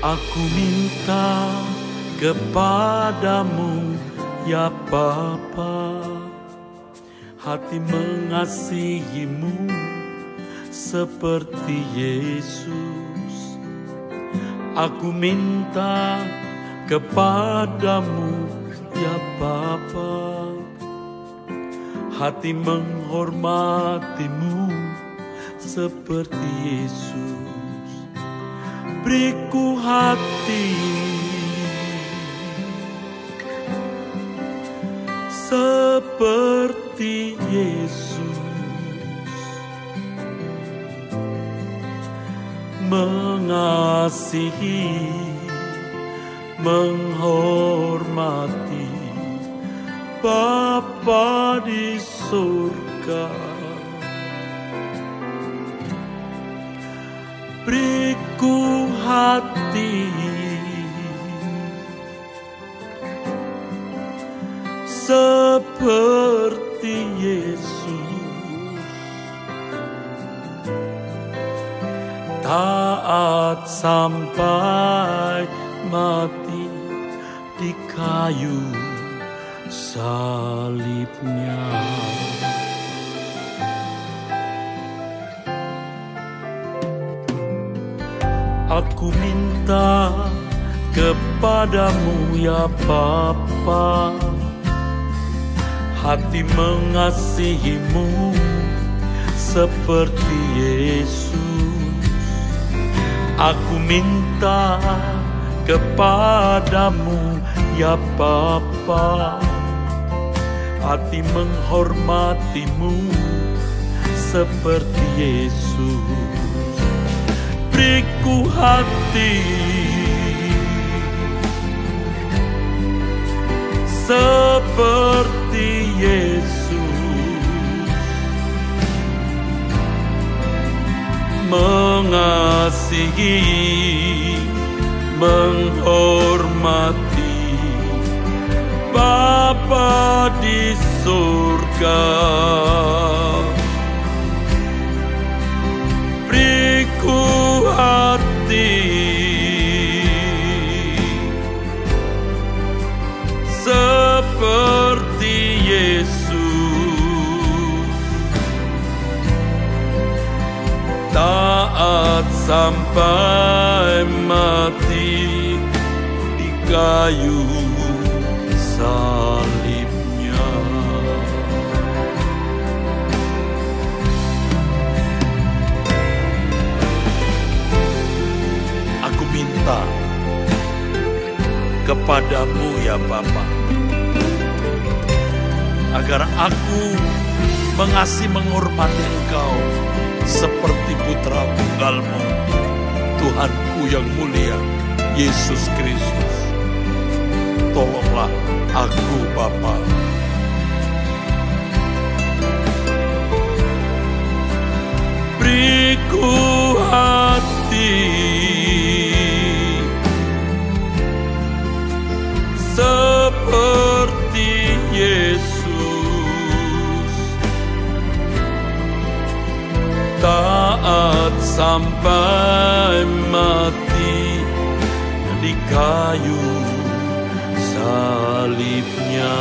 Aku minta kepadamu ya Bapa. Hati mengasihimu seperti Yesus. Aku minta kepadamu ya Bapa. Hati menghormatimu seperti Yesus Beriku hati. Seperti Yesus. Mengasihi menghormati Bapa di surga hati seperti Yesus taat sampai mati di kayu salibnya. Aku minta kepadamu ya Bapa. Hati mengasihimu seperti Yesus. Aku minta kepadamu ya Bapa. Hati menghormatimu seperti Yesus Beriku hati. Seperti Yesus mengasihi menghormati Bapa di surga sampai mati di kayu salibnya. Aku minta kepadamu ya Bapa agar aku mengasihi menghormati Engkau seperti putra tunggalmu Tuhanku yang mulia Yesus Kristus. Tolonglah aku Bapa. Beriku hati sampai mati di kayu salibnya.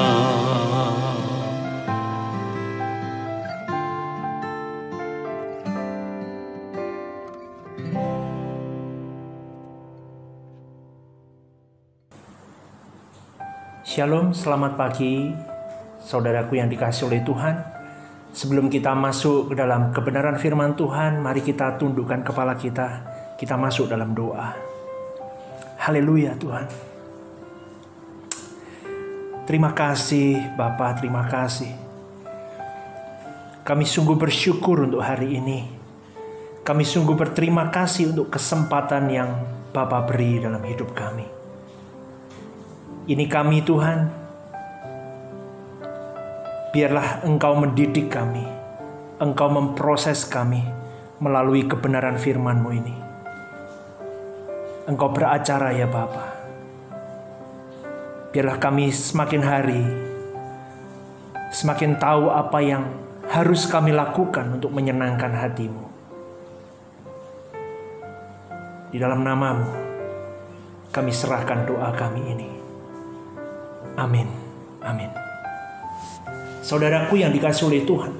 Shalom, selamat pagi, saudaraku yang dikasih oleh Tuhan. Sebelum kita masuk ke dalam kebenaran firman Tuhan, mari kita tundukkan kepala kita. Kita masuk dalam doa. Haleluya Tuhan. Terima kasih Bapa, terima kasih. Kami sungguh bersyukur untuk hari ini. Kami sungguh berterima kasih untuk kesempatan yang Bapa beri dalam hidup kami. Ini kami Tuhan, biarlah Engkau mendidik kami, Engkau memproses kami melalui kebenaran firman-Mu ini. Engkau beracara ya Bapa. Biarlah kami semakin hari semakin tahu apa yang harus kami lakukan untuk menyenangkan hatimu. Di dalam namamu, kami serahkan doa kami ini. Amin. Amin. Saudaraku yang dikasih oleh Tuhan.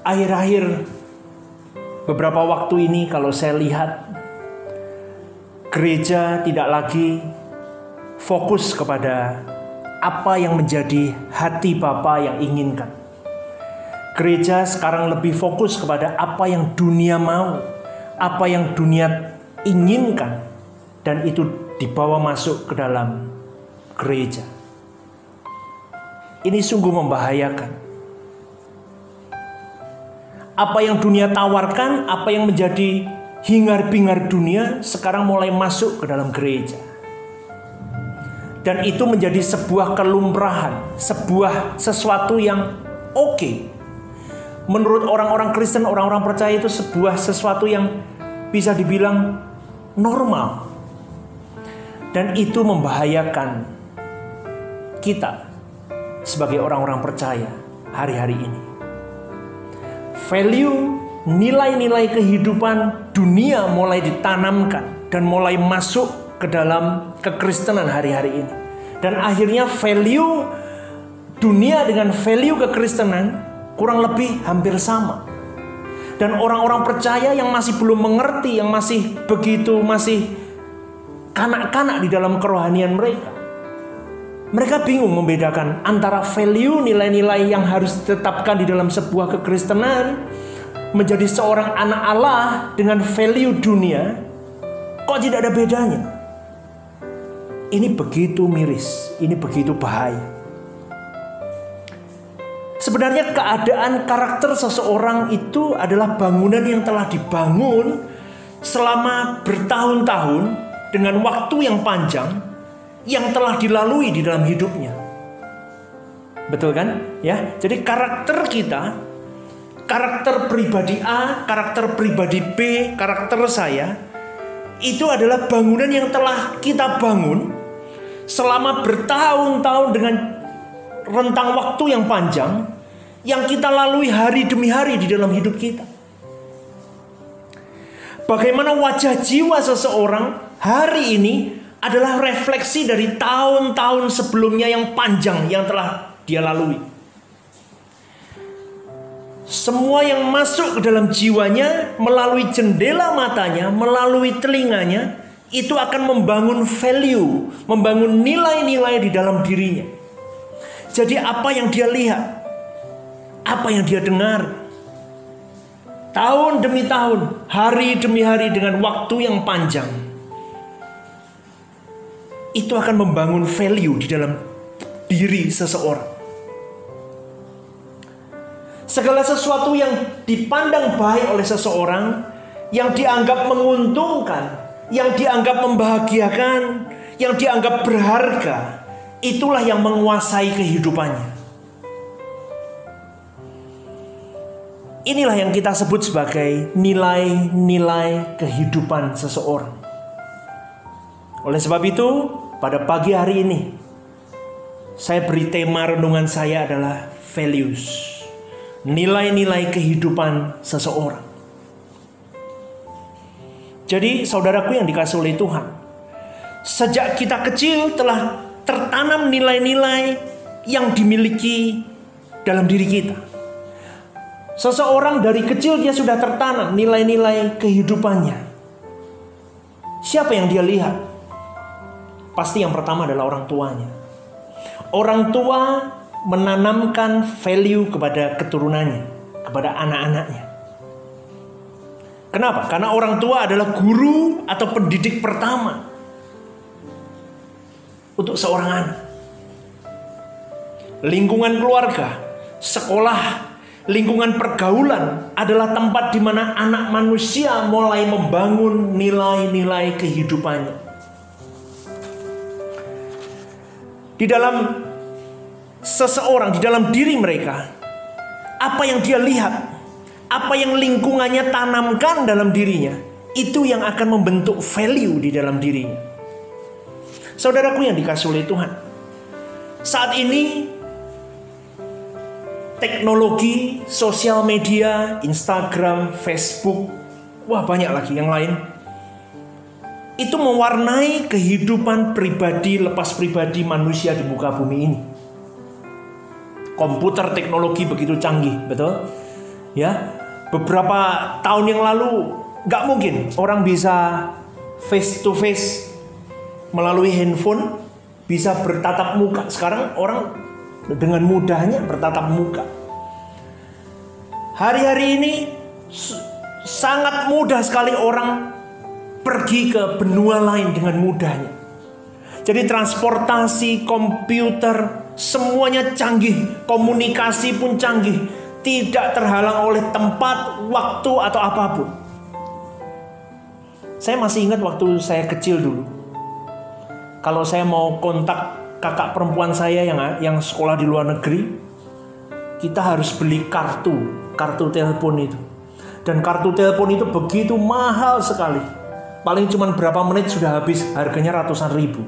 Akhir-akhir beberapa waktu ini kalau saya lihat gereja tidak lagi fokus kepada apa yang menjadi hati Bapa yang inginkan. Gereja sekarang lebih fokus kepada apa yang dunia mau, apa yang dunia inginkan, dan itu dibawa masuk ke dalam gereja. Ini sungguh membahayakan. Apa yang dunia tawarkan, apa yang menjadi hingar-bingar dunia, sekarang mulai masuk ke dalam gereja dan itu menjadi sebuah kelumrahan, sebuah sesuatu yang oke. Okay. Menurut orang-orang Kristen, orang-orang percaya itu sebuah sesuatu yang bisa dibilang normal. Dan itu membahayakan kita sebagai orang-orang percaya hari-hari ini. Value nilai-nilai kehidupan dunia mulai ditanamkan dan mulai masuk ke dalam kekristenan hari-hari ini. Dan akhirnya value dunia dengan value kekristenan kurang lebih hampir sama. Dan orang-orang percaya yang masih belum mengerti, yang masih begitu masih kanak-kanak di dalam kerohanian mereka. Mereka bingung membedakan antara value nilai-nilai yang harus ditetapkan di dalam sebuah kekristenan menjadi seorang anak Allah dengan value dunia. Kok tidak ada bedanya? Ini begitu miris, ini begitu bahaya. Sebenarnya keadaan karakter seseorang itu adalah bangunan yang telah dibangun selama bertahun-tahun dengan waktu yang panjang yang telah dilalui di dalam hidupnya. Betul kan? Ya. Jadi karakter kita, karakter pribadi A, karakter pribadi B, karakter saya itu adalah bangunan yang telah kita bangun selama bertahun-tahun dengan rentang waktu yang panjang yang kita lalui hari demi hari di dalam hidup kita. Bagaimana wajah jiwa seseorang hari ini adalah refleksi dari tahun-tahun sebelumnya yang panjang yang telah dia lalui. Semua yang masuk ke dalam jiwanya melalui jendela matanya, melalui telinganya, itu akan membangun value, membangun nilai-nilai di dalam dirinya. Jadi apa yang dia lihat, apa yang dia dengar, tahun demi tahun, hari demi hari dengan waktu yang panjang, itu akan membangun value di dalam diri seseorang. Segala sesuatu yang dipandang baik oleh seseorang, yang dianggap menguntungkan, yang dianggap membahagiakan, yang dianggap berharga, itulah yang menguasai kehidupannya. Inilah yang kita sebut sebagai nilai-nilai kehidupan seseorang. Oleh sebab itu, pada pagi hari ini, saya beri tema renungan saya adalah values. Nilai-nilai kehidupan seseorang. Jadi saudaraku yang dikasih oleh Tuhan. Sejak kita kecil telah tertanam nilai-nilai yang dimiliki dalam diri kita. Seseorang dari kecil dia sudah tertanam nilai-nilai kehidupannya. Siapa yang dia lihat? Pasti yang pertama adalah orang tuanya. Orang tua menanamkan value kepada keturunannya, kepada anak-anaknya. Kenapa? Karena orang tua adalah guru atau pendidik pertama untuk seorang anak. Lingkungan keluarga, sekolah, lingkungan pergaulan adalah tempat di mana anak manusia mulai membangun nilai-nilai kehidupannya. Di dalam seseorang, di dalam diri mereka, apa yang dia lihat apa yang lingkungannya tanamkan dalam dirinya, itu yang akan membentuk value di dalam dirinya. Saudaraku yang dikasih oleh Tuhan, saat ini teknologi, sosial media, Instagram, Facebook, wah banyak lagi yang lain. Itu mewarnai kehidupan pribadi lepas pribadi manusia di muka bumi ini. Komputer teknologi begitu canggih, betul? Ya, beberapa tahun yang lalu nggak mungkin orang bisa face to face melalui handphone bisa bertatap muka. Sekarang orang dengan mudahnya bertatap muka. Hari-hari ini sangat mudah sekali orang pergi ke benua lain dengan mudahnya. Jadi transportasi, komputer, semuanya canggih, komunikasi pun canggih, tidak terhalang oleh tempat, waktu atau apa pun. Saya masih ingat waktu saya kecil dulu. Kalau saya mau kontak kakak perempuan saya yang yang sekolah di luar negeri, kita harus beli kartu, kartu telepon itu. Dan kartu telepon itu begitu mahal sekali Paling cuma berapa menit sudah habis, harganya ratusan ribu.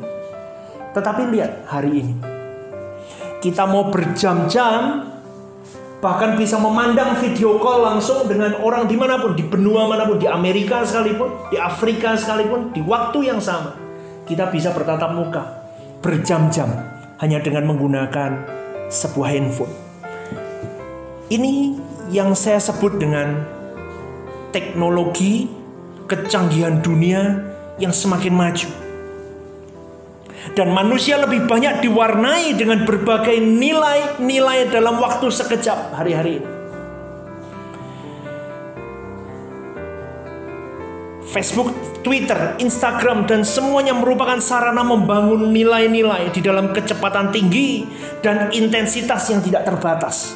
Tetapi lihat hari ini. Kita mau berjam-jam, bahkan bisa memandang video call langsung dengan orang di mana pun, di benua mana pun, di Amerika sekalipun, di Afrika sekalipun, di waktu yang sama. Kita bisa bertatap muka, berjam-jam, hanya dengan menggunakan sebuah handphone. Ini yang saya sebut dengan teknologi kecanggihan dunia yang semakin maju. Dan manusia lebih banyak diwarnai dengan berbagai nilai-nilai dalam waktu sekejap hari-hari ini. Facebook, Twitter, Instagram, dan semuanya merupakan sarana membangun nilai-nilai di dalam kecepatan tinggi dan intensitas yang tidak terbatas.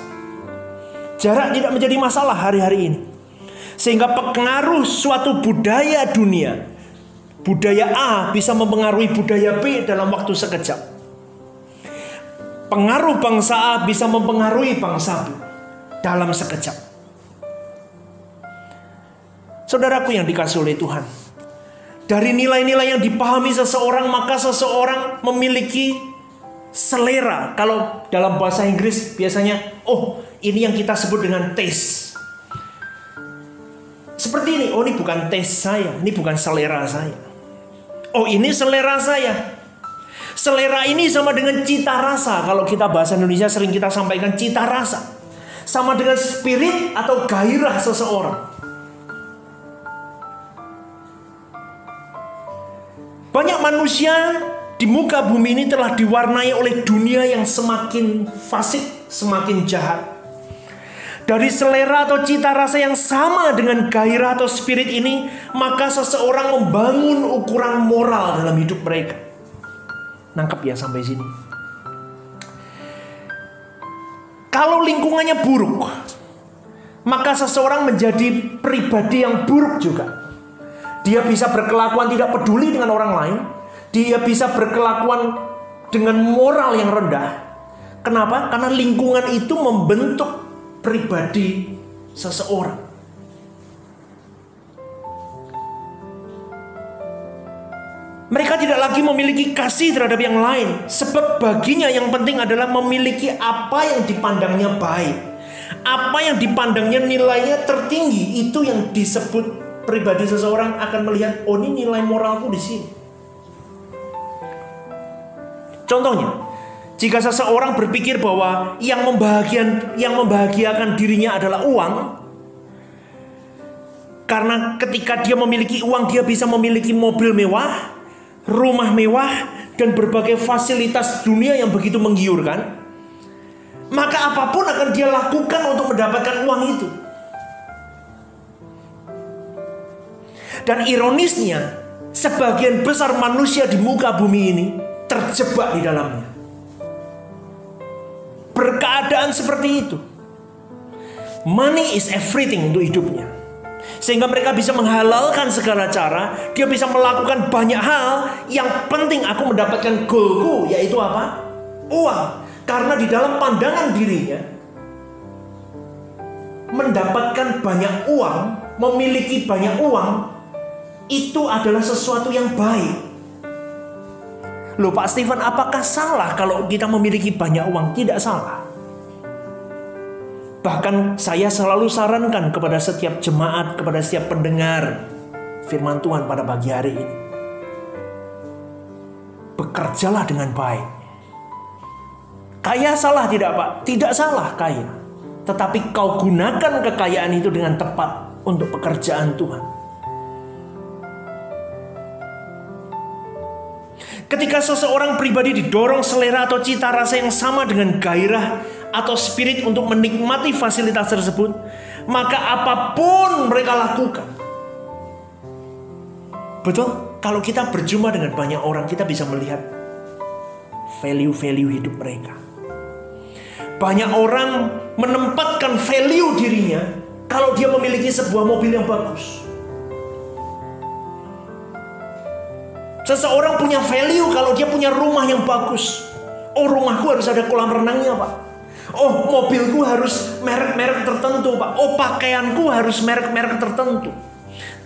Jarak tidak menjadi masalah hari-hari ini. Sehingga pengaruh suatu budaya dunia, budaya A bisa mempengaruhi budaya B dalam waktu sekejap. Pengaruh bangsa A bisa mempengaruhi bangsa B dalam sekejap. Saudaraku yang dikasih oleh Tuhan, dari nilai-nilai yang dipahami seseorang, maka seseorang memiliki selera. Kalau dalam bahasa Inggris biasanya, oh ini yang kita sebut dengan taste. Seperti ini, oh ini bukan tes saya, ini bukan selera saya. Oh ini selera saya. Selera ini sama dengan cita rasa. Kalau kita bahasa Indonesia sering kita sampaikan cita rasa. Sama dengan spirit atau gairah seseorang. Banyak manusia di muka bumi ini telah diwarnai oleh dunia yang semakin fasik, semakin jahat dari selera atau cita rasa yang sama dengan gairah atau spirit ini, maka seseorang membangun ukuran moral dalam hidup mereka. Nangkep ya sampai sini. Kalau lingkungannya buruk, maka seseorang menjadi pribadi yang buruk juga. Dia bisa berkelakuan tidak peduli dengan orang lain, dia bisa berkelakuan dengan moral yang rendah. Kenapa? Karena lingkungan itu membentuk pribadi seseorang. Mereka tidak lagi memiliki kasih terhadap yang lain, sebab baginya yang penting adalah memiliki apa yang dipandangnya baik, apa yang dipandangnya nilainya tertinggi. Itu yang disebut pribadi seseorang akan melihat, oh ini nilai moralku di sini. Contohnya, jika seseorang berpikir bahwa yang membahagiakan yang membahagiakan dirinya adalah uang, karena ketika dia memiliki uang dia bisa memiliki mobil mewah, rumah mewah dan berbagai fasilitas dunia yang begitu menggiurkan, maka apa pun akan dia lakukan untuk mendapatkan uang itu. Dan ironisnya, sebagian besar manusia di muka bumi ini terjebak di dalamnya berkeadaan seperti itu. Money is everything untuk hidupnya. Sehingga mereka bisa menghalalkan segala cara, dia bisa melakukan banyak hal yang penting aku mendapatkan goalku yaitu apa? Uang. Karena di dalam pandangan dirinya mendapatkan banyak uang, memiliki banyak uang itu adalah sesuatu yang baik. Loh Pak Stephen apakah salah kalau kita memiliki banyak uang? Tidak salah. Bahkan saya selalu sarankan kepada setiap jemaat, kepada setiap pendengar firman Tuhan pada pagi hari ini. bekerjalah dengan baik. Kaya salah tidak Pak? Tidak salah kaya. Tetapi kau gunakan kekayaan itu dengan tepat untuk pekerjaan Tuhan. Ketika seseorang pribadi didorong selera atau cita rasa yang sama dengan gairah atau spirit untuk menikmati fasilitas tersebut, maka apa pun mereka lakukan. Betul? Kalau kita berjumpa dengan banyak orang, kita bisa melihat value-value hidup mereka. Banyak orang menempatkan value dirinya kalau dia memiliki sebuah mobil yang bagus. Seseorang punya value kalau dia punya rumah yang bagus. Oh rumahku harus ada kolam renangnya pak. Oh mobilku harus merek-merek tertentu pak. Oh pakaianku harus merek-merek tertentu.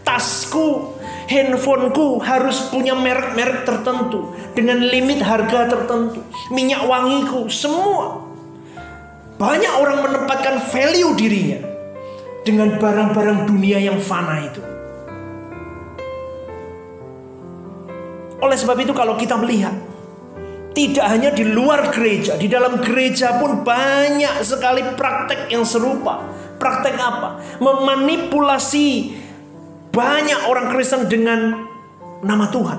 Tasku, handphoneku harus punya merek-merek tertentu. Dengan limit harga tertentu. Minyak wangiku, semua. Banyak orang menempatkan value dirinya. Dengan barang-barang dunia yang fana itu. Oleh sebab itu kalau kita melihat tidak hanya di luar gereja, di dalam gereja pun banyak sekali praktek yang serupa. Praktek apa? Memanipulasi banyak orang Kristen dengan nama Tuhan.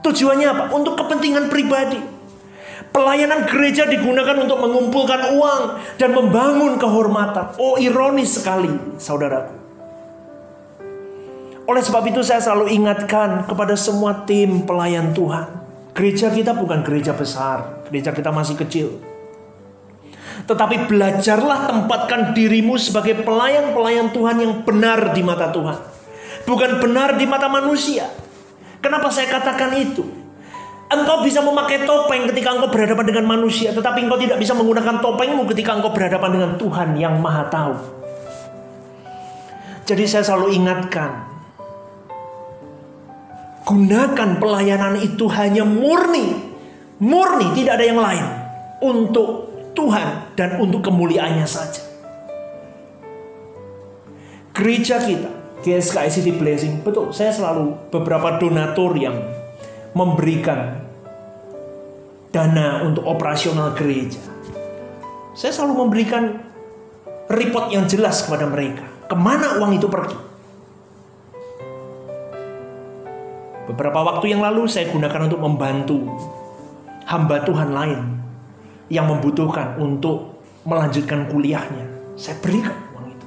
Tujuannya apa? Untuk kepentingan pribadi. Pelayanan gereja digunakan untuk mengumpulkan uang dan membangun kehormatan. Oh, ironis sekali, saudaraku. Oleh sebab itu saya selalu ingatkan kepada semua tim pelayan Tuhan. Gereja kita bukan gereja besar, gereja kita masih kecil. Tetapi belajarlah tempatkan dirimu sebagai pelayan-pelayan Tuhan yang benar di mata Tuhan. Bukan benar di mata manusia. Kenapa saya katakan itu? Engkau bisa memakai topeng ketika engkau berhadapan dengan manusia, tetapi engkau tidak bisa menggunakan topengmu ketika engkau berhadapan dengan Tuhan yang Maha Tahu. Jadi saya selalu ingatkan, Gunakan pelayanan itu hanya murni, murni tidak ada yang lain untuk Tuhan dan untuk kemuliaannya saja. Gereja kita, GSKI City Blessing, betul saya selalu beberapa donatur yang memberikan dana untuk operasional gereja. Saya selalu memberikan report yang jelas kepada mereka. Ke mana uang itu pergi? Beberapa waktu yang lalu saya gunakan untuk membantu hamba Tuhan lain yang membutuhkan untuk melanjutkan kuliahnya. Saya berikan uang itu.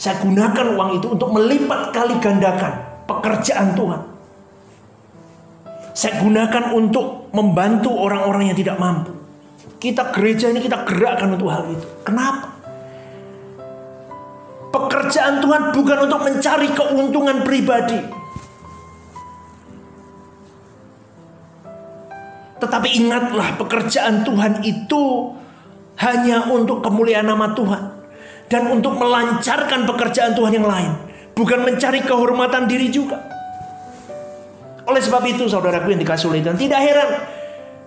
Saya gunakan uang itu untuk melipat kali gandakan pekerjaan Tuhan. Saya gunakan untuk membantu orang-orang yang tidak mampu. Kita gereja ini kita gerakkan untuk hal itu. Kenapa? Pekerjaan Tuhan bukan untuk mencari keuntungan pribadi, Tetapi ingatlah pekerjaan Tuhan itu hanya untuk kemuliaan nama Tuhan dan untuk melancarkan pekerjaan Tuhan yang lain, bukan mencari kehormatan diri juga. Oleh sebab itu, saudaraku yang dikasih oleh Tuhan, tidak heran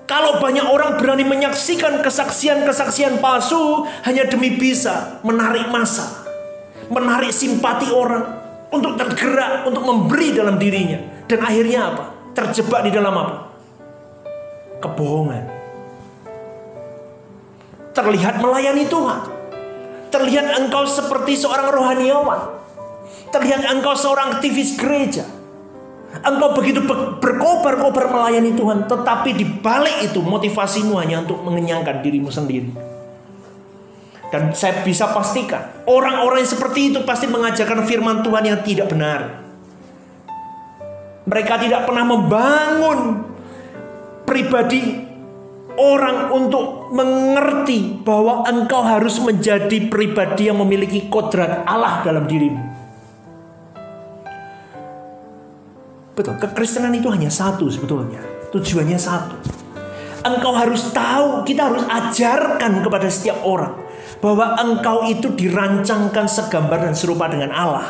kalau banyak orang berani menyaksikan kesaksian-kesaksian palsu hanya demi bisa menarik masa, menarik simpati orang untuk tergerak, untuk memberi dalam dirinya, dan akhirnya apa? Terjebak di dalam apa? Kebohongan. Terlihat melayani Tuhan. Terlihat engkau seperti seorang rohaniawan. Terlihat engkau seorang aktivis gereja. Engkau begitu berkobar-kobar melayani Tuhan, tetapi di balik itu motivasimu hanya untuk mengenyangkan dirimu sendiri. Dan saya bisa pastikan, orang-orang yang seperti itu pasti mengajarkan firman Tuhan yang tidak benar. Mereka tidak pernah membangun pribadi orang untuk mengerti bahwa engkau harus menjadi pribadi yang memiliki kodrat Allah dalam dirimu. Betul, kekristenan itu hanya satu sebetulnya. Tujuannya satu. Engkau harus tahu, kita harus ajarkan kepada setiap orang bahwa engkau itu dirancangkan segambar dan serupa dengan Allah.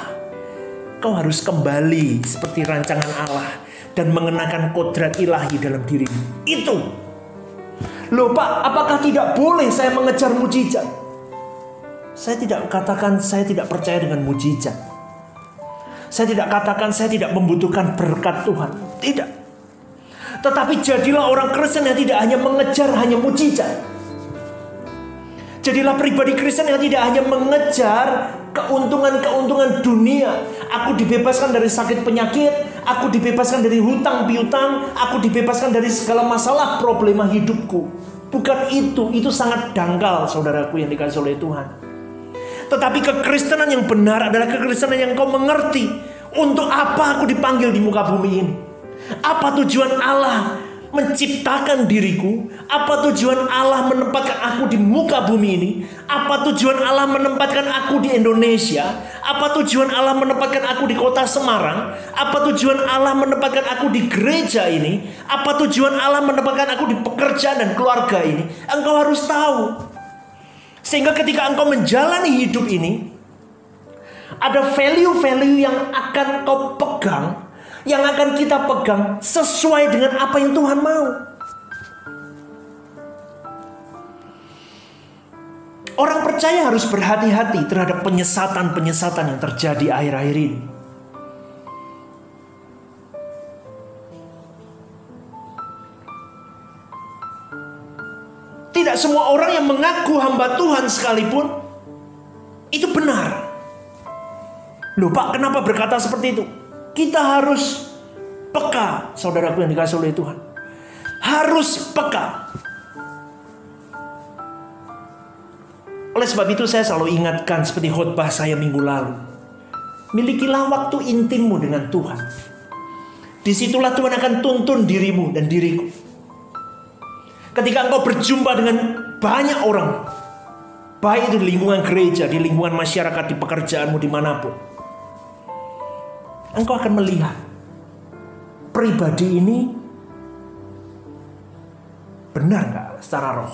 Kau harus kembali seperti rancangan Allah dan mengenakan kodrat ilahi dalam dirimu. Itu. Loh Pak, apakah tidak boleh saya mengejar mujizat? Saya tidak katakan saya tidak percaya dengan mujizat. Saya tidak katakan saya tidak membutuhkan berkat Tuhan. Tidak. Tetapi jadilah orang Kristen yang tidak hanya mengejar hanya mujizat. Jadilah pribadi Kristen yang tidak hanya mengejar keuntungan-keuntungan dunia. Aku dibebaskan dari sakit penyakit, aku dibebaskan dari hutang piutang, aku dibebaskan dari segala masalah problema hidupku. Bukan itu, itu sangat dangkal saudaraku yang dikasih oleh Tuhan. Tetapi kekristenan yang benar adalah kekristenan yang kau mengerti untuk apa aku dipanggil di muka bumi ini. Apa tujuan Allah menciptakan diriku? Apa tujuan Allah menempatkan aku di muka bumi ini? Apa tujuan Allah menempatkan aku di Indonesia? Apa tujuan Allah menempatkan aku di kota Semarang? Apa tujuan Allah menempatkan aku di gereja ini? Apa tujuan Allah menempatkan aku di pekerjaan dan keluarga ini? Engkau harus tahu. Sehingga ketika engkau menjalani hidup ini, ada value-value yang akan kau pegang, yang akan kita pegang sesuai dengan apa yang Tuhan mau. Orang percaya harus berhati-hati terhadap penyesatan-penyesatan yang terjadi akhir-akhir ini. Tidak semua orang yang mengaku hamba Tuhan sekalipun itu benar. Loh Pak, kenapa berkata seperti itu? Kita harus peka, saudaraku yang dikasih oleh Tuhan. Harus peka. Oleh sebab itu saya selalu ingatkan seperti khotbah saya minggu lalu. Milikilah waktu intimmu dengan Tuhan. Di situlah Tuhan akan tuntun dirimu dan diriku. Ketika engkau berjumpa dengan banyak orang, baik itu di lingkungan gereja, di lingkungan masyarakat, di pekerjaanmu, di mana pun, engkau akan melihat pribadi ini benar nggak secara roh.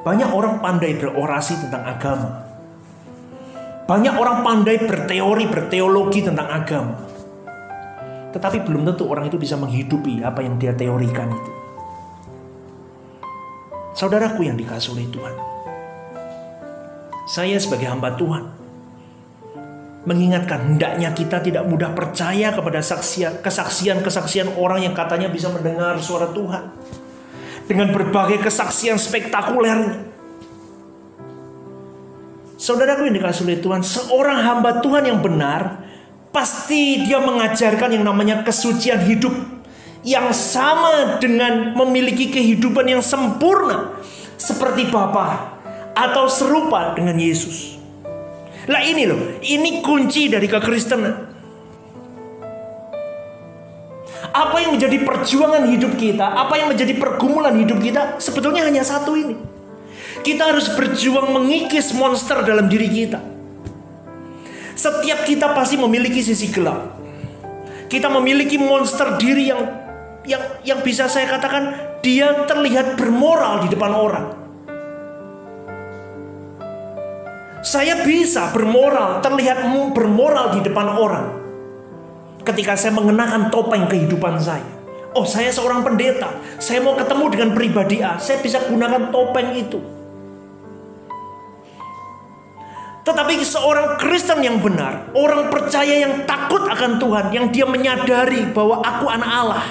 Banyak orang pandai berorasi tentang agama. Banyak orang pandai berteori, berteologi tentang agama. Tetapi belum tentu orang itu bisa menghidupi apa yang dia teorikan itu. Saudaraku yang dikasih oleh Tuhan. Saya sebagai hamba Tuhan mengingatkan hendaknya kita tidak mudah percaya kepada kesaksian-kesaksian orang yang katanya bisa mendengar suara Tuhan dengan berbagai kesaksian spektakulernya. Saudaraku yang dikasih oleh Tuhan, seorang hamba Tuhan yang benar pasti dia mengajarkan yang namanya kesucian hidup yang sama dengan memiliki kehidupan yang sempurna seperti Bapa atau serupa dengan Yesus. Lah ini loh, ini kunci dari kekristenan. Apa yang menjadi perjuangan hidup kita, apa yang menjadi pergumulan hidup kita, sebetulnya hanya satu ini. Kita harus berjuang mengikis monster dalam diri kita. Setiap kita pasti memiliki sisi gelap. Kita memiliki monster diri yang yang yang bisa saya katakan dia terlihat bermoral di depan orang. Saya bisa bermoral, terlihat bermoral di depan orang. Ketika saya mengenakan topeng kehidupan saya. Oh, saya seorang pendeta. Saya mau ketemu dengan pribadi A. Saya bisa gunakan topeng itu. Tetapi seorang Kristen yang benar, orang percaya yang takut akan Tuhan, yang dia menyadari bahwa aku anak Allah.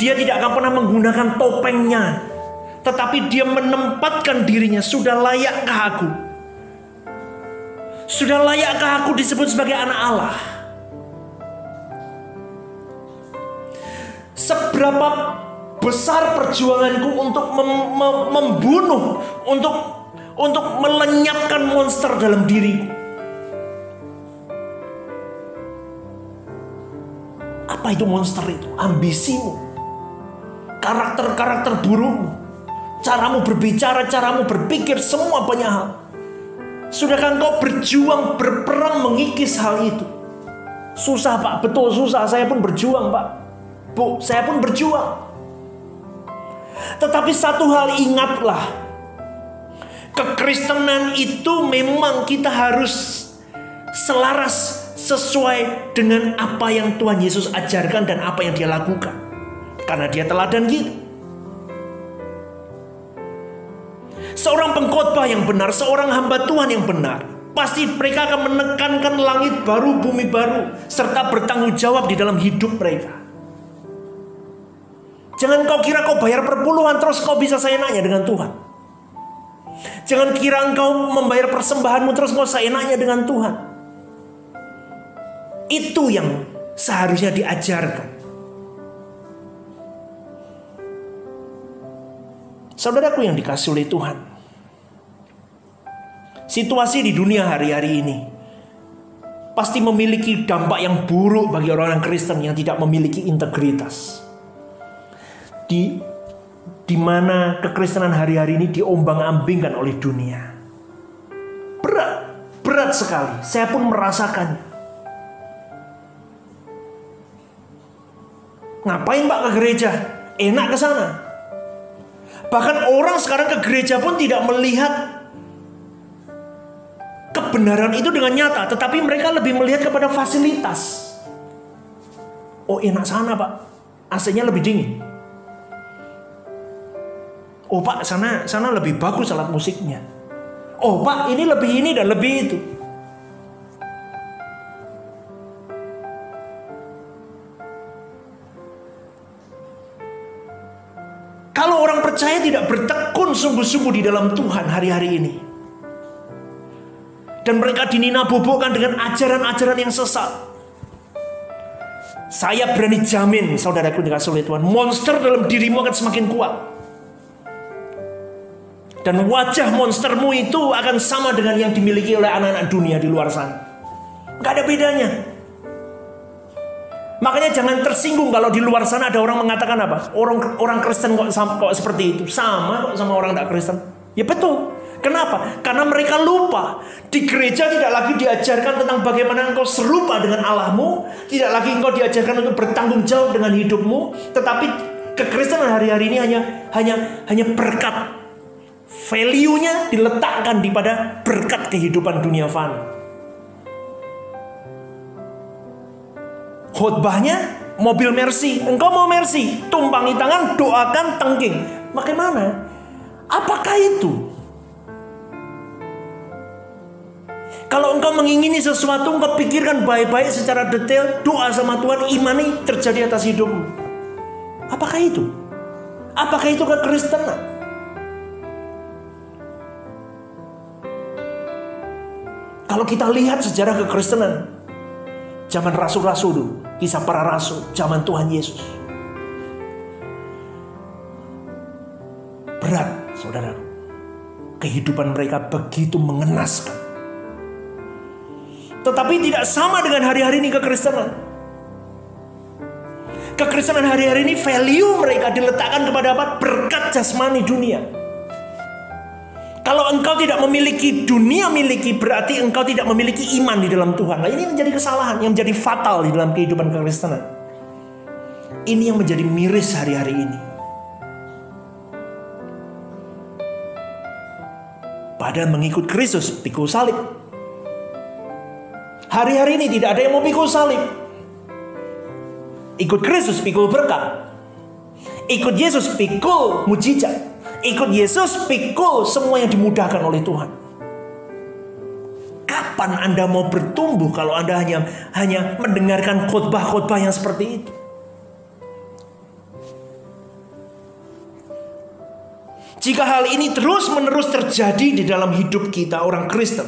Dia tidak akan pernah menggunakan topengnya, tetapi dia menempatkan dirinya sudah layakkah aku? Sudah layakkah aku disebut sebagai anak Allah? Seberapa besar perjuanganku untuk mem mem membunuh, untuk untuk melenyapkan monster dalam diriku. Apa itu monster itu? Ambisimu, karakter-karakter burukmu, caramu berbicara, caramu berpikir, semua banyak hal. Sudahkah engkau berjuang, berperang mengikis hal itu? Susah pak, betul susah. Saya pun berjuang pak. Bu, saya pun berjuang. Tetapi satu hal ingatlah, Kekristenan itu memang kita harus selaras sesuai dengan apa yang Tuhan Yesus ajarkan dan apa yang dia lakukan. Karena dia teladan kita. Seorang pengkhotbah yang benar, seorang hamba Tuhan yang benar, pasti mereka akan menekankan langit baru, bumi baru, serta bertanggung jawab di dalam hidup mereka. Jangan kau kira kau bayar perpuluhan terus kau bisa seenaknya dengan Tuhan. Jangan kira engkau membayar persembahanmu terus kau seenaknya dengan Tuhan. Itu yang seharusnya diajarkan. Saudaraku yang dikasih oleh Tuhan. Situasi di dunia hari-hari ini pasti memiliki dampak yang buruk bagi orang-orang Kristen yang tidak memiliki integritas. Di di mana kekristenan hari-hari ini diombang-ambingkan oleh dunia. Berat, berat sekali. Saya pun merasakannya. Ngapain Pak ke gereja? Enak ke sana. Bahkan orang sekarang ke gereja pun tidak melihat kebenaran itu dengan nyata, tetapi mereka lebih melihat kepada fasilitas. Oh enak sana pak, AC-nya lebih dingin. Oh pak sana sana lebih bagus alat musiknya. Oh pak ini lebih ini dan lebih itu. Kalau orang percaya tidak bertekun sungguh-sungguh di dalam Tuhan hari-hari ini. Dan mereka dininabobokan dengan ajaran-ajaran yang sesat. Saya berani jamin saudaraku dikasih oleh Tuhan. Monster dalam dirimu akan semakin kuat. Dan wajah monstermu itu akan sama dengan yang dimiliki oleh anak-anak dunia di luar sana. Gak ada bedanya. Makanya jangan tersinggung kalau di luar sana ada orang mengatakan apa? Orang orang Kristen kok, kok seperti itu? Sama kok sama orang tak Kristen. Ya betul. Kenapa? Karena mereka lupa. Di gereja tidak lagi diajarkan tentang bagaimana engkau serupa dengan Allahmu. Tidak lagi engkau diajarkan untuk bertanggung jawab dengan hidupmu. Tetapi kekristenan hari-hari ini hanya hanya hanya berkat. Value-nya diletakkan di pada berkat kehidupan dunia fana. khotbahnya mobil Mercy. Engkau mau Mercy, tumpangi tangan, doakan tengking. Bagaimana? Apakah itu? Kalau engkau mengingini sesuatu, engkau pikirkan baik-baik secara detail, doa sama Tuhan, imani terjadi atas hidupmu. Apakah itu? Apakah itu kekristenan? Kalau kita lihat sejarah kekristenan, zaman rasul-rasul dulu, kisah para rasul, zaman Tuhan Yesus. Berat, saudara. Kehidupan mereka begitu mengenaskan. Tetapi tidak sama dengan hari-hari ini kekristenan. Kekristenan hari-hari ini value mereka diletakkan kepada apa? Berkat jasmani dunia. Kalau engkau tidak memiliki dunia miliki berarti engkau tidak memiliki iman di dalam Tuhan. Nah ini menjadi kesalahan yang menjadi fatal di dalam kehidupan kekristenan. Ini yang menjadi miris hari-hari ini. Padahal mengikut Kristus pikul salib. Hari-hari ini tidak ada yang mau pikul salib. Ikut Kristus pikul berkat. Ikut Yesus pikul mujizat. Ikut Yesus, pikul semua yang dimudahkan oleh Tuhan. Kapan Anda mau bertumbuh kalau Anda hanya hanya mendengarkan khotbah-khotbah yang seperti itu? Jika hal ini terus-menerus terjadi di dalam hidup kita orang Kristen,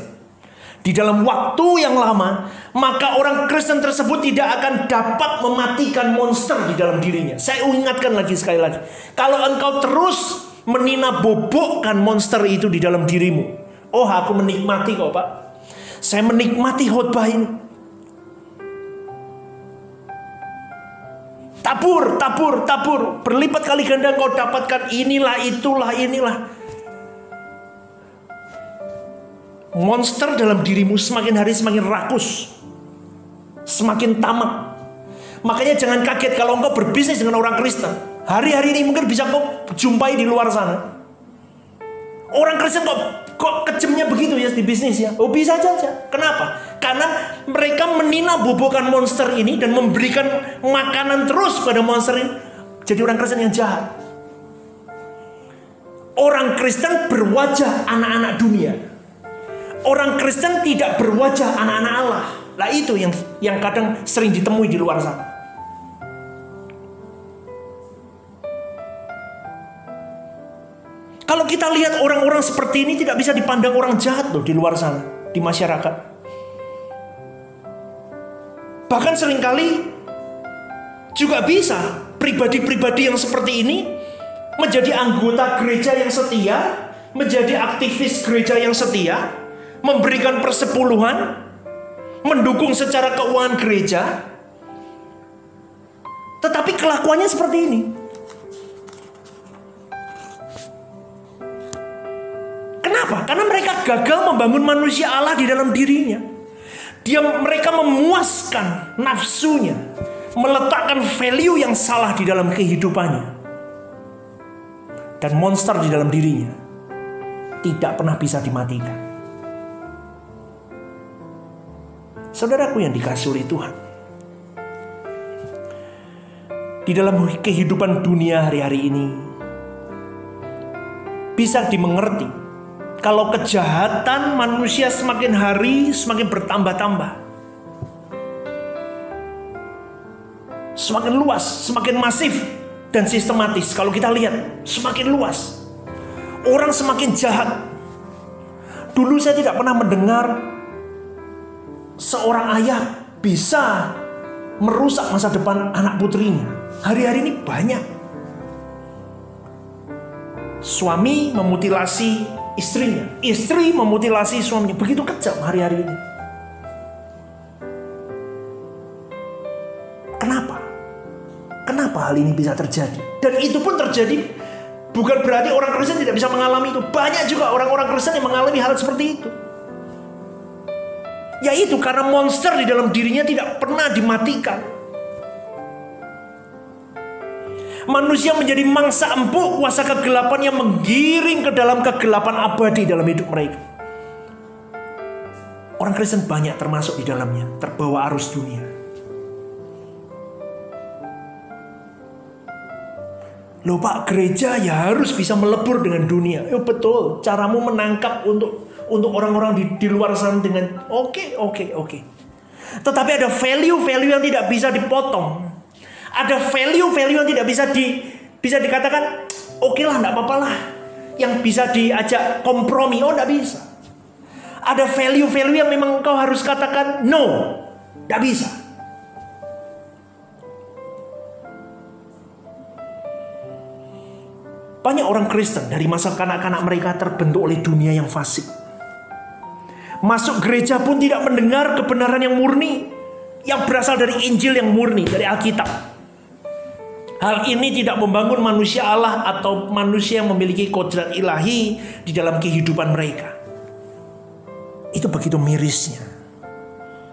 di dalam waktu yang lama, maka orang Kristen tersebut tidak akan dapat mematikan monster di dalam dirinya. Saya ingatkan lagi sekali lagi, kalau engkau terus menina bobokkan monster itu di dalam dirimu. Oh, aku menikmati kok, Pak. Saya menikmati khotbah ini. Tabur, tabur, tabur. Berlipat kali ganda kau dapatkan inilah, itulah, inilah. Monster dalam dirimu semakin hari semakin rakus. Semakin tamak. Makanya jangan kaget kalau engkau berbisnis dengan orang Kristen. Hari-hari ini mungkin bisa kau jumpai di luar sana. Orang Kristen kok kok kejemnya begitu ya di bisnis ya? Oh bisa saja. Kenapa? Karena mereka menina bobokan monster ini dan memberikan makanan terus pada monster ini. Jadi orang Kristen yang jahat. Orang Kristen berwajah anak-anak dunia. Orang Kristen tidak berwajah anak-anak Allah. Lah itu yang yang kadang sering ditemui di luar sana. Kalau kita lihat orang-orang seperti ini tidak bisa dipandang orang jahat loh di luar sana, di masyarakat. Bahkan sering kali juga bisa pribadi-pribadi yang seperti ini menjadi anggota gereja yang setia, menjadi aktivis gereja yang setia, memberikan persepuluhan, mendukung secara keuangan gereja, tetapi kelakuannya seperti ini. Kenapa? Karena mereka gagal membangun manusia Allah di dalam dirinya. Dia mereka memuaskan nafsunya, meletakkan value yang salah di dalam kehidupannya dan monster di dalam dirinya tidak pernah bisa dimatikan. Saudaraku yang dikasih oleh Tuhan, di dalam kehidupan dunia hari-hari ini bisa dimengerti kalau kejahatan manusia semakin hari semakin bertambah-tambah. Semakin luas, semakin masif, dan sistematis. Kalau kita lihat, semakin luas. Orang semakin jahat. Dulu saya tidak pernah mendengar seorang ayah bisa merusak masa depan anak putrinya. Hari-hari ini banyak. Suami memutilasi istrinya, istri memutilasi suaminya. Begitu kejam hari-hari ini. Kenapa hal ini bisa terjadi? Dan itu pun terjadi bukan berarti orang Kristen tidak bisa mengalami itu. Banyak juga orang-orang Kristen yang mengalami hal seperti itu. Yaitu karena monster di dalam dirinya tidak pernah dimatikan. Manusia menjadi mangsa empuk kuasa kegelapan yang menggiring ke dalam kegelapan abadi dalam hidup mereka. Orang Kristen banyak termasuk di dalamnya, terbawa arus dunia. Loh Pak, gereja ya harus bisa melebur dengan dunia. Ya betul, caramu menangkap untuk untuk orang-orang di, di luar sana dengan oke, okay, oke, okay, oke. Okay. Tetapi ada value-value yang tidak bisa dipotong. Ada value-value yang tidak bisa di bisa dikatakan oke okay lah, enggak apa-apa lah. Yang bisa diajak kompromi, oh enggak bisa. Ada value-value yang memang kau harus katakan no, enggak bisa. Banyak orang Kristen dari masa kanak-kanak mereka terbentuk oleh dunia yang fasik. Masuk gereja pun tidak mendengar kebenaran yang murni. Yang berasal dari Injil yang murni, dari Alkitab. Hal ini tidak membangun manusia Allah atau manusia yang memiliki kodrat ilahi di dalam kehidupan mereka. Itu begitu mirisnya.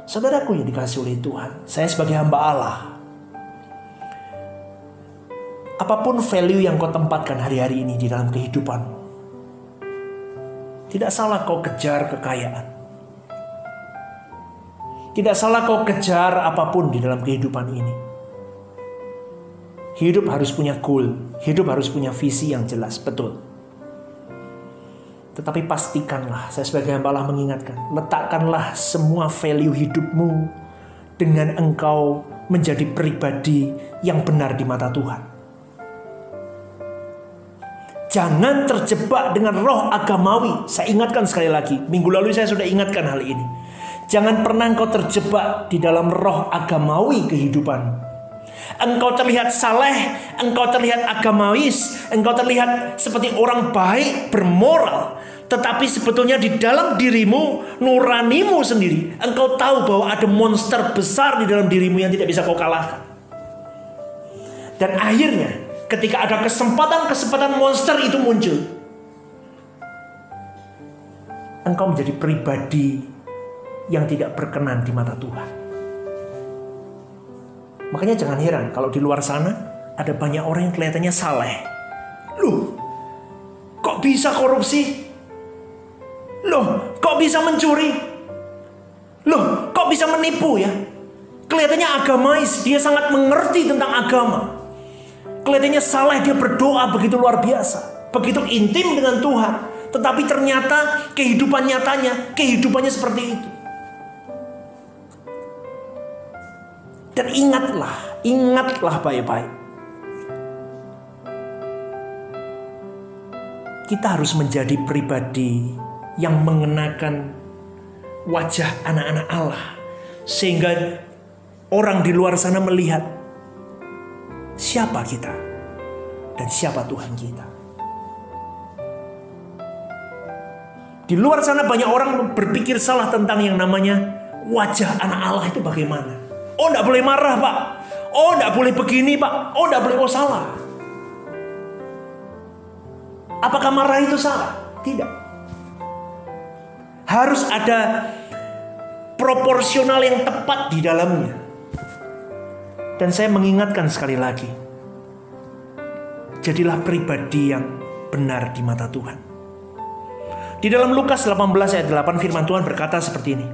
Saudaraku yang dikasih oleh Tuhan, saya sebagai hamba Allah, apa pun value yang kau tempatkan hari-hari ini di dalam kehidupanmu. Tidak salah kau kejar kekayaan. Tidak salah kau kejar apa pun di dalam kehidupan ini. Hidup harus punya goal, hidup harus punya visi yang jelas, betul. Tetapi pastikanlah, saya sebagai hamba Allah mengingatkan, letakkanlah semua value hidupmu dengan engkau menjadi pribadi yang benar di mata Tuhan. Jangan terjebak dengan roh agamawi. Saya ingatkan sekali lagi, minggu lalu saya sudah ingatkan hal ini. Jangan pernah engkau terjebak di dalam roh agamawi kehidupan. Engkau terlihat saleh, engkau terlihat agamawis, engkau terlihat seperti orang baik, bermoral. Tetapi sebetulnya di dalam dirimu, nuranimu sendiri, engkau tahu bahwa ada monster besar di dalam dirimu yang tidak bisa kau kalahkan. Dan akhirnya ketika ada kesempatan-kesempatan monster itu muncul. Engkau menjadi pribadi yang tidak berkenan di mata Tuhan. Makanya jangan heran kalau di luar sana ada banyak orang yang kelihatannya saleh. Loh, kok bisa korupsi? Loh, kok bisa mencuri? Loh, kok bisa menipu ya? Kelihatannya agamais, dia sangat mengerti tentang agama. Kelihatannya salah dia berdoa begitu luar biasa. begitu intim dengan Tuhan, tetapi ternyata kehidupan nyatanya, kehidupannya seperti itu. Dan ingatlah, ingatlah baik-baik. Kita harus menjadi pribadi yang mengenakan wajah anak-anak Allah. Sehingga orang di luar sana melihat siapa kita dan siapa Tuhan kita. Di luar sana banyak orang berpikir salah tentang yang namanya wajah anak Allah itu bagaimana. Oh tidak boleh marah pak. Oh tidak boleh begini pak. Oh tidak boleh oh salah. Apakah marah itu salah? Tidak. Harus ada proporsional yang tepat di dalamnya. Dan saya mengingatkan sekali lagi. Jadilah pribadi yang benar di mata Tuhan. Di dalam Lukas 18 ayat 8 firman Tuhan berkata seperti ini.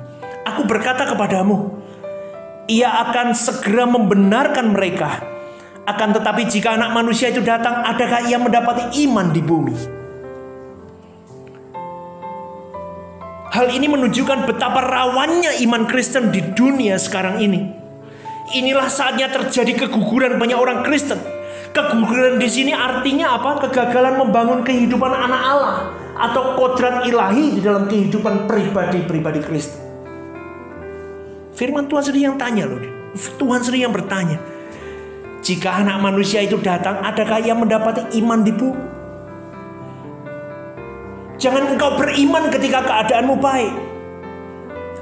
Aku berkata kepadamu, ia akan segera membenarkan mereka. Akan tetapi jika anak manusia itu datang, adakah ia mendapati iman di bumi? Hal ini menunjukkan betapa rawannya iman Kristen di dunia sekarang ini. Inilah saatnya terjadi keguguran banyak orang Kristen. Keguguran di sini artinya apa? Kegagalan membangun kehidupan anak Allah atau kodrat ilahi di dalam kehidupan pribadi-pribadi Kristen. Firman Tuhan sendiri yang tanya loh. Tuhan sendiri yang bertanya. Jika anak manusia itu datang, adakah ia mendapati iman di bumi? Jangan engkau beriman ketika keadaanmu baik.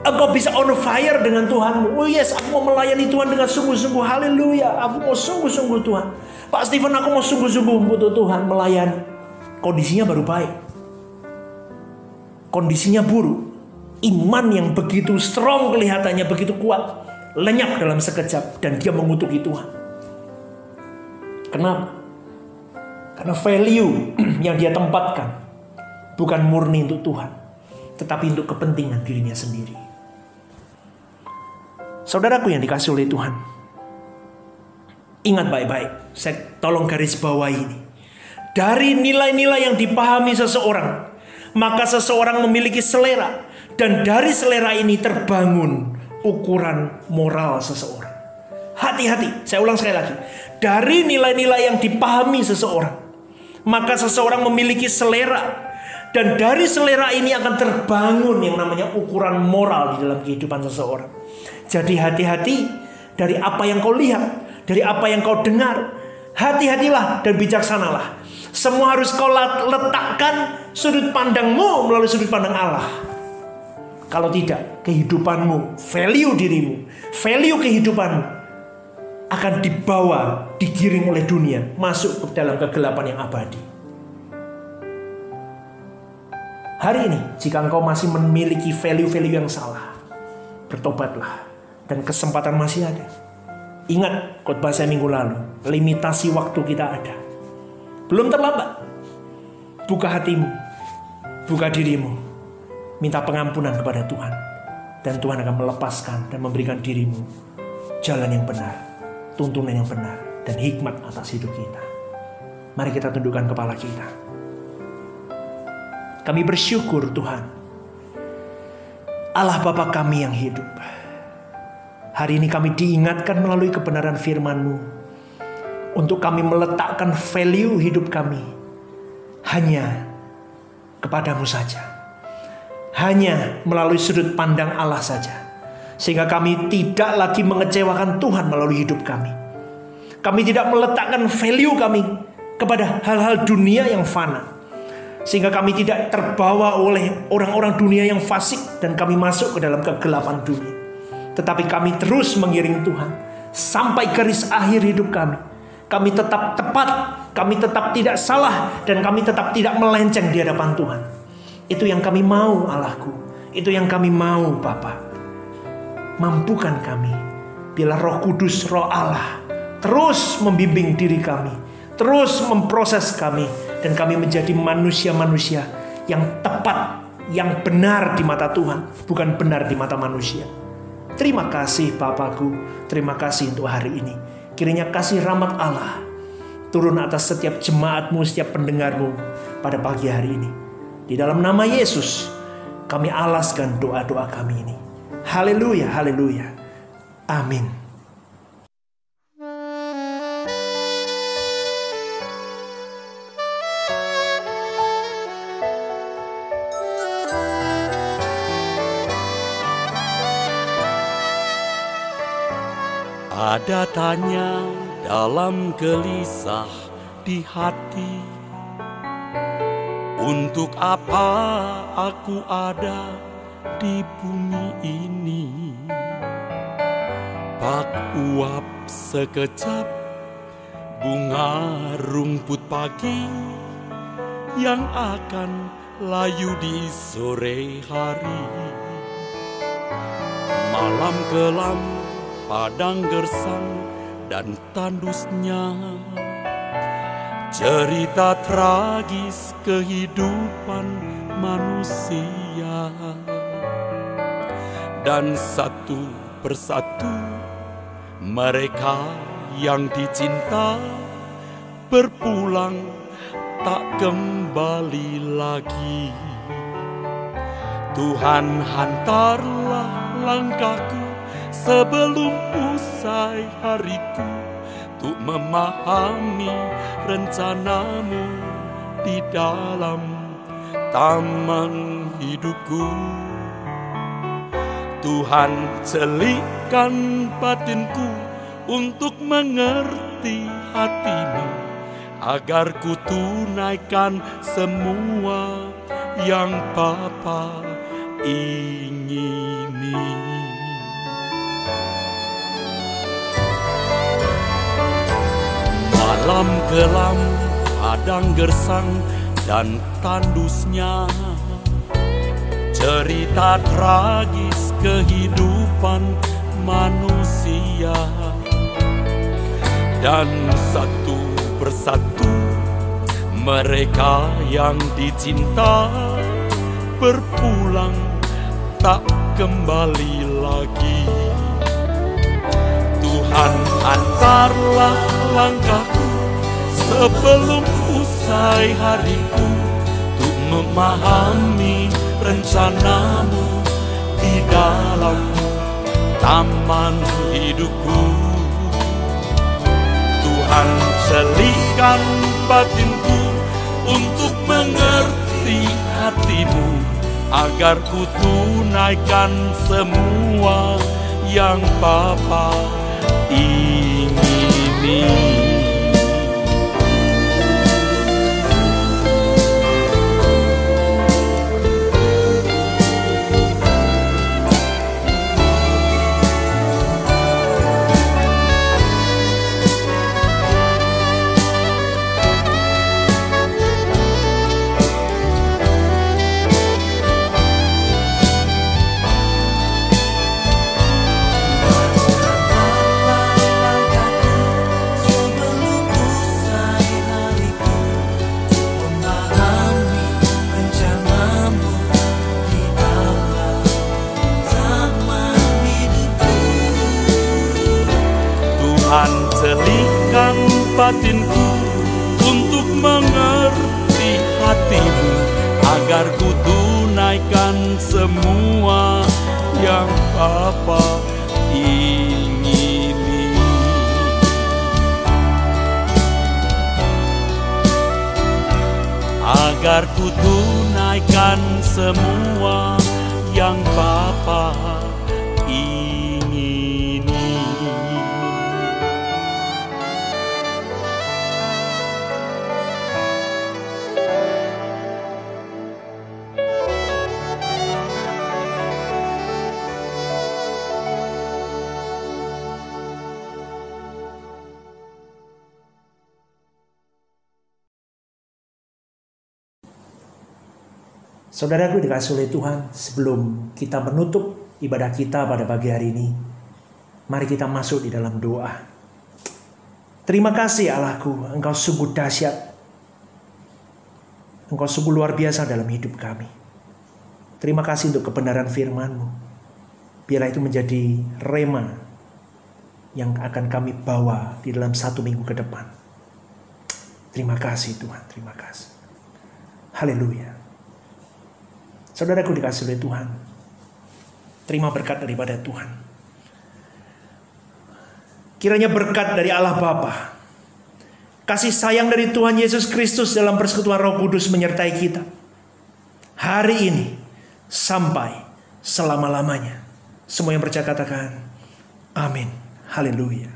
Engkau bisa on fire dengan Tuhanmu. Oh yes, aku mau melayani Tuhan dengan sungguh-sungguh. Haleluya. Aku mau sungguh-sungguh Tuhan. Pak Stephen, aku mau sungguh-sungguh butuh Tuhan melayani. Kondisinya baru baik kondisinya buruk. Iman yang begitu strong kelihatannya begitu kuat. Lenyap dalam sekejap dan dia mengutuki Tuhan. Kenapa? Karena value yang dia tempatkan bukan murni untuk Tuhan, tetapi untuk kepentingan dirinya sendiri. Saudaraku yang dikasih oleh Tuhan, ingat baik-baik, saya tolong garis bawah ini. Dari nilai-nilai yang dipahami seseorang, maka seseorang memiliki selera dan dari selera ini terbangun ukuran moral seseorang. Hati-hati, saya ulang sekali lagi. Dari nilai-nilai yang dipahami seseorang, maka seseorang memiliki selera dan dari selera ini akan terbangun yang namanya ukuran moral di dalam kehidupan seseorang. Jadi hati-hati dari apa yang kau lihat, dari apa yang kau dengar. Hati-hatilah dan bijaksanalah semua harus kau letakkan sudut pandangmu melalui sudut pandang Allah. Kalau tidak, kehidupanmu, value dirimu, value kehidupanmu akan dibawa, digiring oleh dunia, masuk ke dalam kegelapan yang abadi. Hari ini, jika engkau masih memiliki value-value yang salah, bertobatlah dan kesempatan masih ada. Ingat khotbah saya minggu lalu, limitasi waktu kita ada. Belum terlambat. Buka hatimu, buka dirimu, minta pengampunan kepada Tuhan. Dan Tuhan akan melepaskan dan memberikan dirimu jalan yang benar, tuntunan yang benar, dan hikmat atas hidup kita. Mari kita tundukkan kepala kita. Kami bersyukur Tuhan. Allah Bapa kami yang hidup. Hari ini kami diingatkan melalui kebenaran firman-Mu untuk kami meletakkan value hidup kami hanya kepadamu saja. Hanya melalui sudut pandang Allah saja. Sehingga kami tidak lagi mengecewakan Tuhan melalui hidup kami. Kami tidak meletakkan value kami kepada hal-hal dunia yang fana. Sehingga kami tidak terbawa oleh orang-orang dunia yang fasik dan kami masuk ke dalam kegelapan dunia. Tetapi kami terus mengiring Tuhan sampai garis akhir hidup kami kami tetap tepat, kami tetap tidak salah, dan kami tetap tidak melenceng di hadapan Tuhan. Itu yang kami mau Allahku. Itu yang kami mau Bapa. Mampukan kami. Bila roh kudus, roh Allah. Terus membimbing diri kami. Terus memproses kami. Dan kami menjadi manusia-manusia yang tepat. Yang benar di mata Tuhan. Bukan benar di mata manusia. Terima kasih Bapakku. Terima kasih untuk hari ini. Kiranya kasih rahmat Allah, turun atas setiap jemaatmu, setiap pendengarmu pada pagi hari ini. Di dalam nama Yesus, kami alaskan doa-doa kami ini. Haleluya, haleluya. Amin. Ada tanya dalam gelisah di hati Untuk apa aku ada di bumi ini? Pak uap sekejap bunga rumput pagi Yang akan layu di sore hari. Malam kelam padang gersang dan tandusnya cerita tragis kehidupan manusia. Dan satu persatu mereka yang dicinta berpulang tak kembali lagi. Tuhan hantarlah langkahku sebelum usai hariku untuk memahami rencanamu di dalam taman hidupku. Tuhan celikkan batinku untuk mengerti hatimu agar ku tunaikan semua yang Bapa ingini. Malam kelam, padang gersang dan tandusnya. Cerita tragis kehidupan manusia. Dan satu persatu mereka yang dicinta Berpulang tak kembali lagi. Tuhan antarlah langkahku sebelum usai hariku untuk memahami rencanamu di dalam taman hidupku. Tuhan celikan batinku untuk mengerti hatimu agar ku tunaikan semua yang Bapa ingini. Saudaraku dikasih oleh Tuhan, sebelum kita menutup ibadah kita pada pagi hari ini, mari kita masuk di dalam doa. Terima kasih Allahku, Engkau sungguh dahsyat. Engkau sungguh luar biasa dalam hidup kami. Terima kasih untuk kebenaran firman-Mu. Biarlah itu menjadi rema yang akan kami bawa di dalam satu minggu ke depan. Terima kasih Tuhan, terima kasih. Haleluya. Saudaraku dikasih oleh Tuhan. Terima berkat daripada Tuhan. Kiranya berkat dari Allah Bapa, kasih sayang dari Tuhan Yesus Kristus dalam persekutuan Roh Kudus menyertai kita. Hari ini sampai selama-lamanya. Semua yang percaya katakan, amin. Haleluya.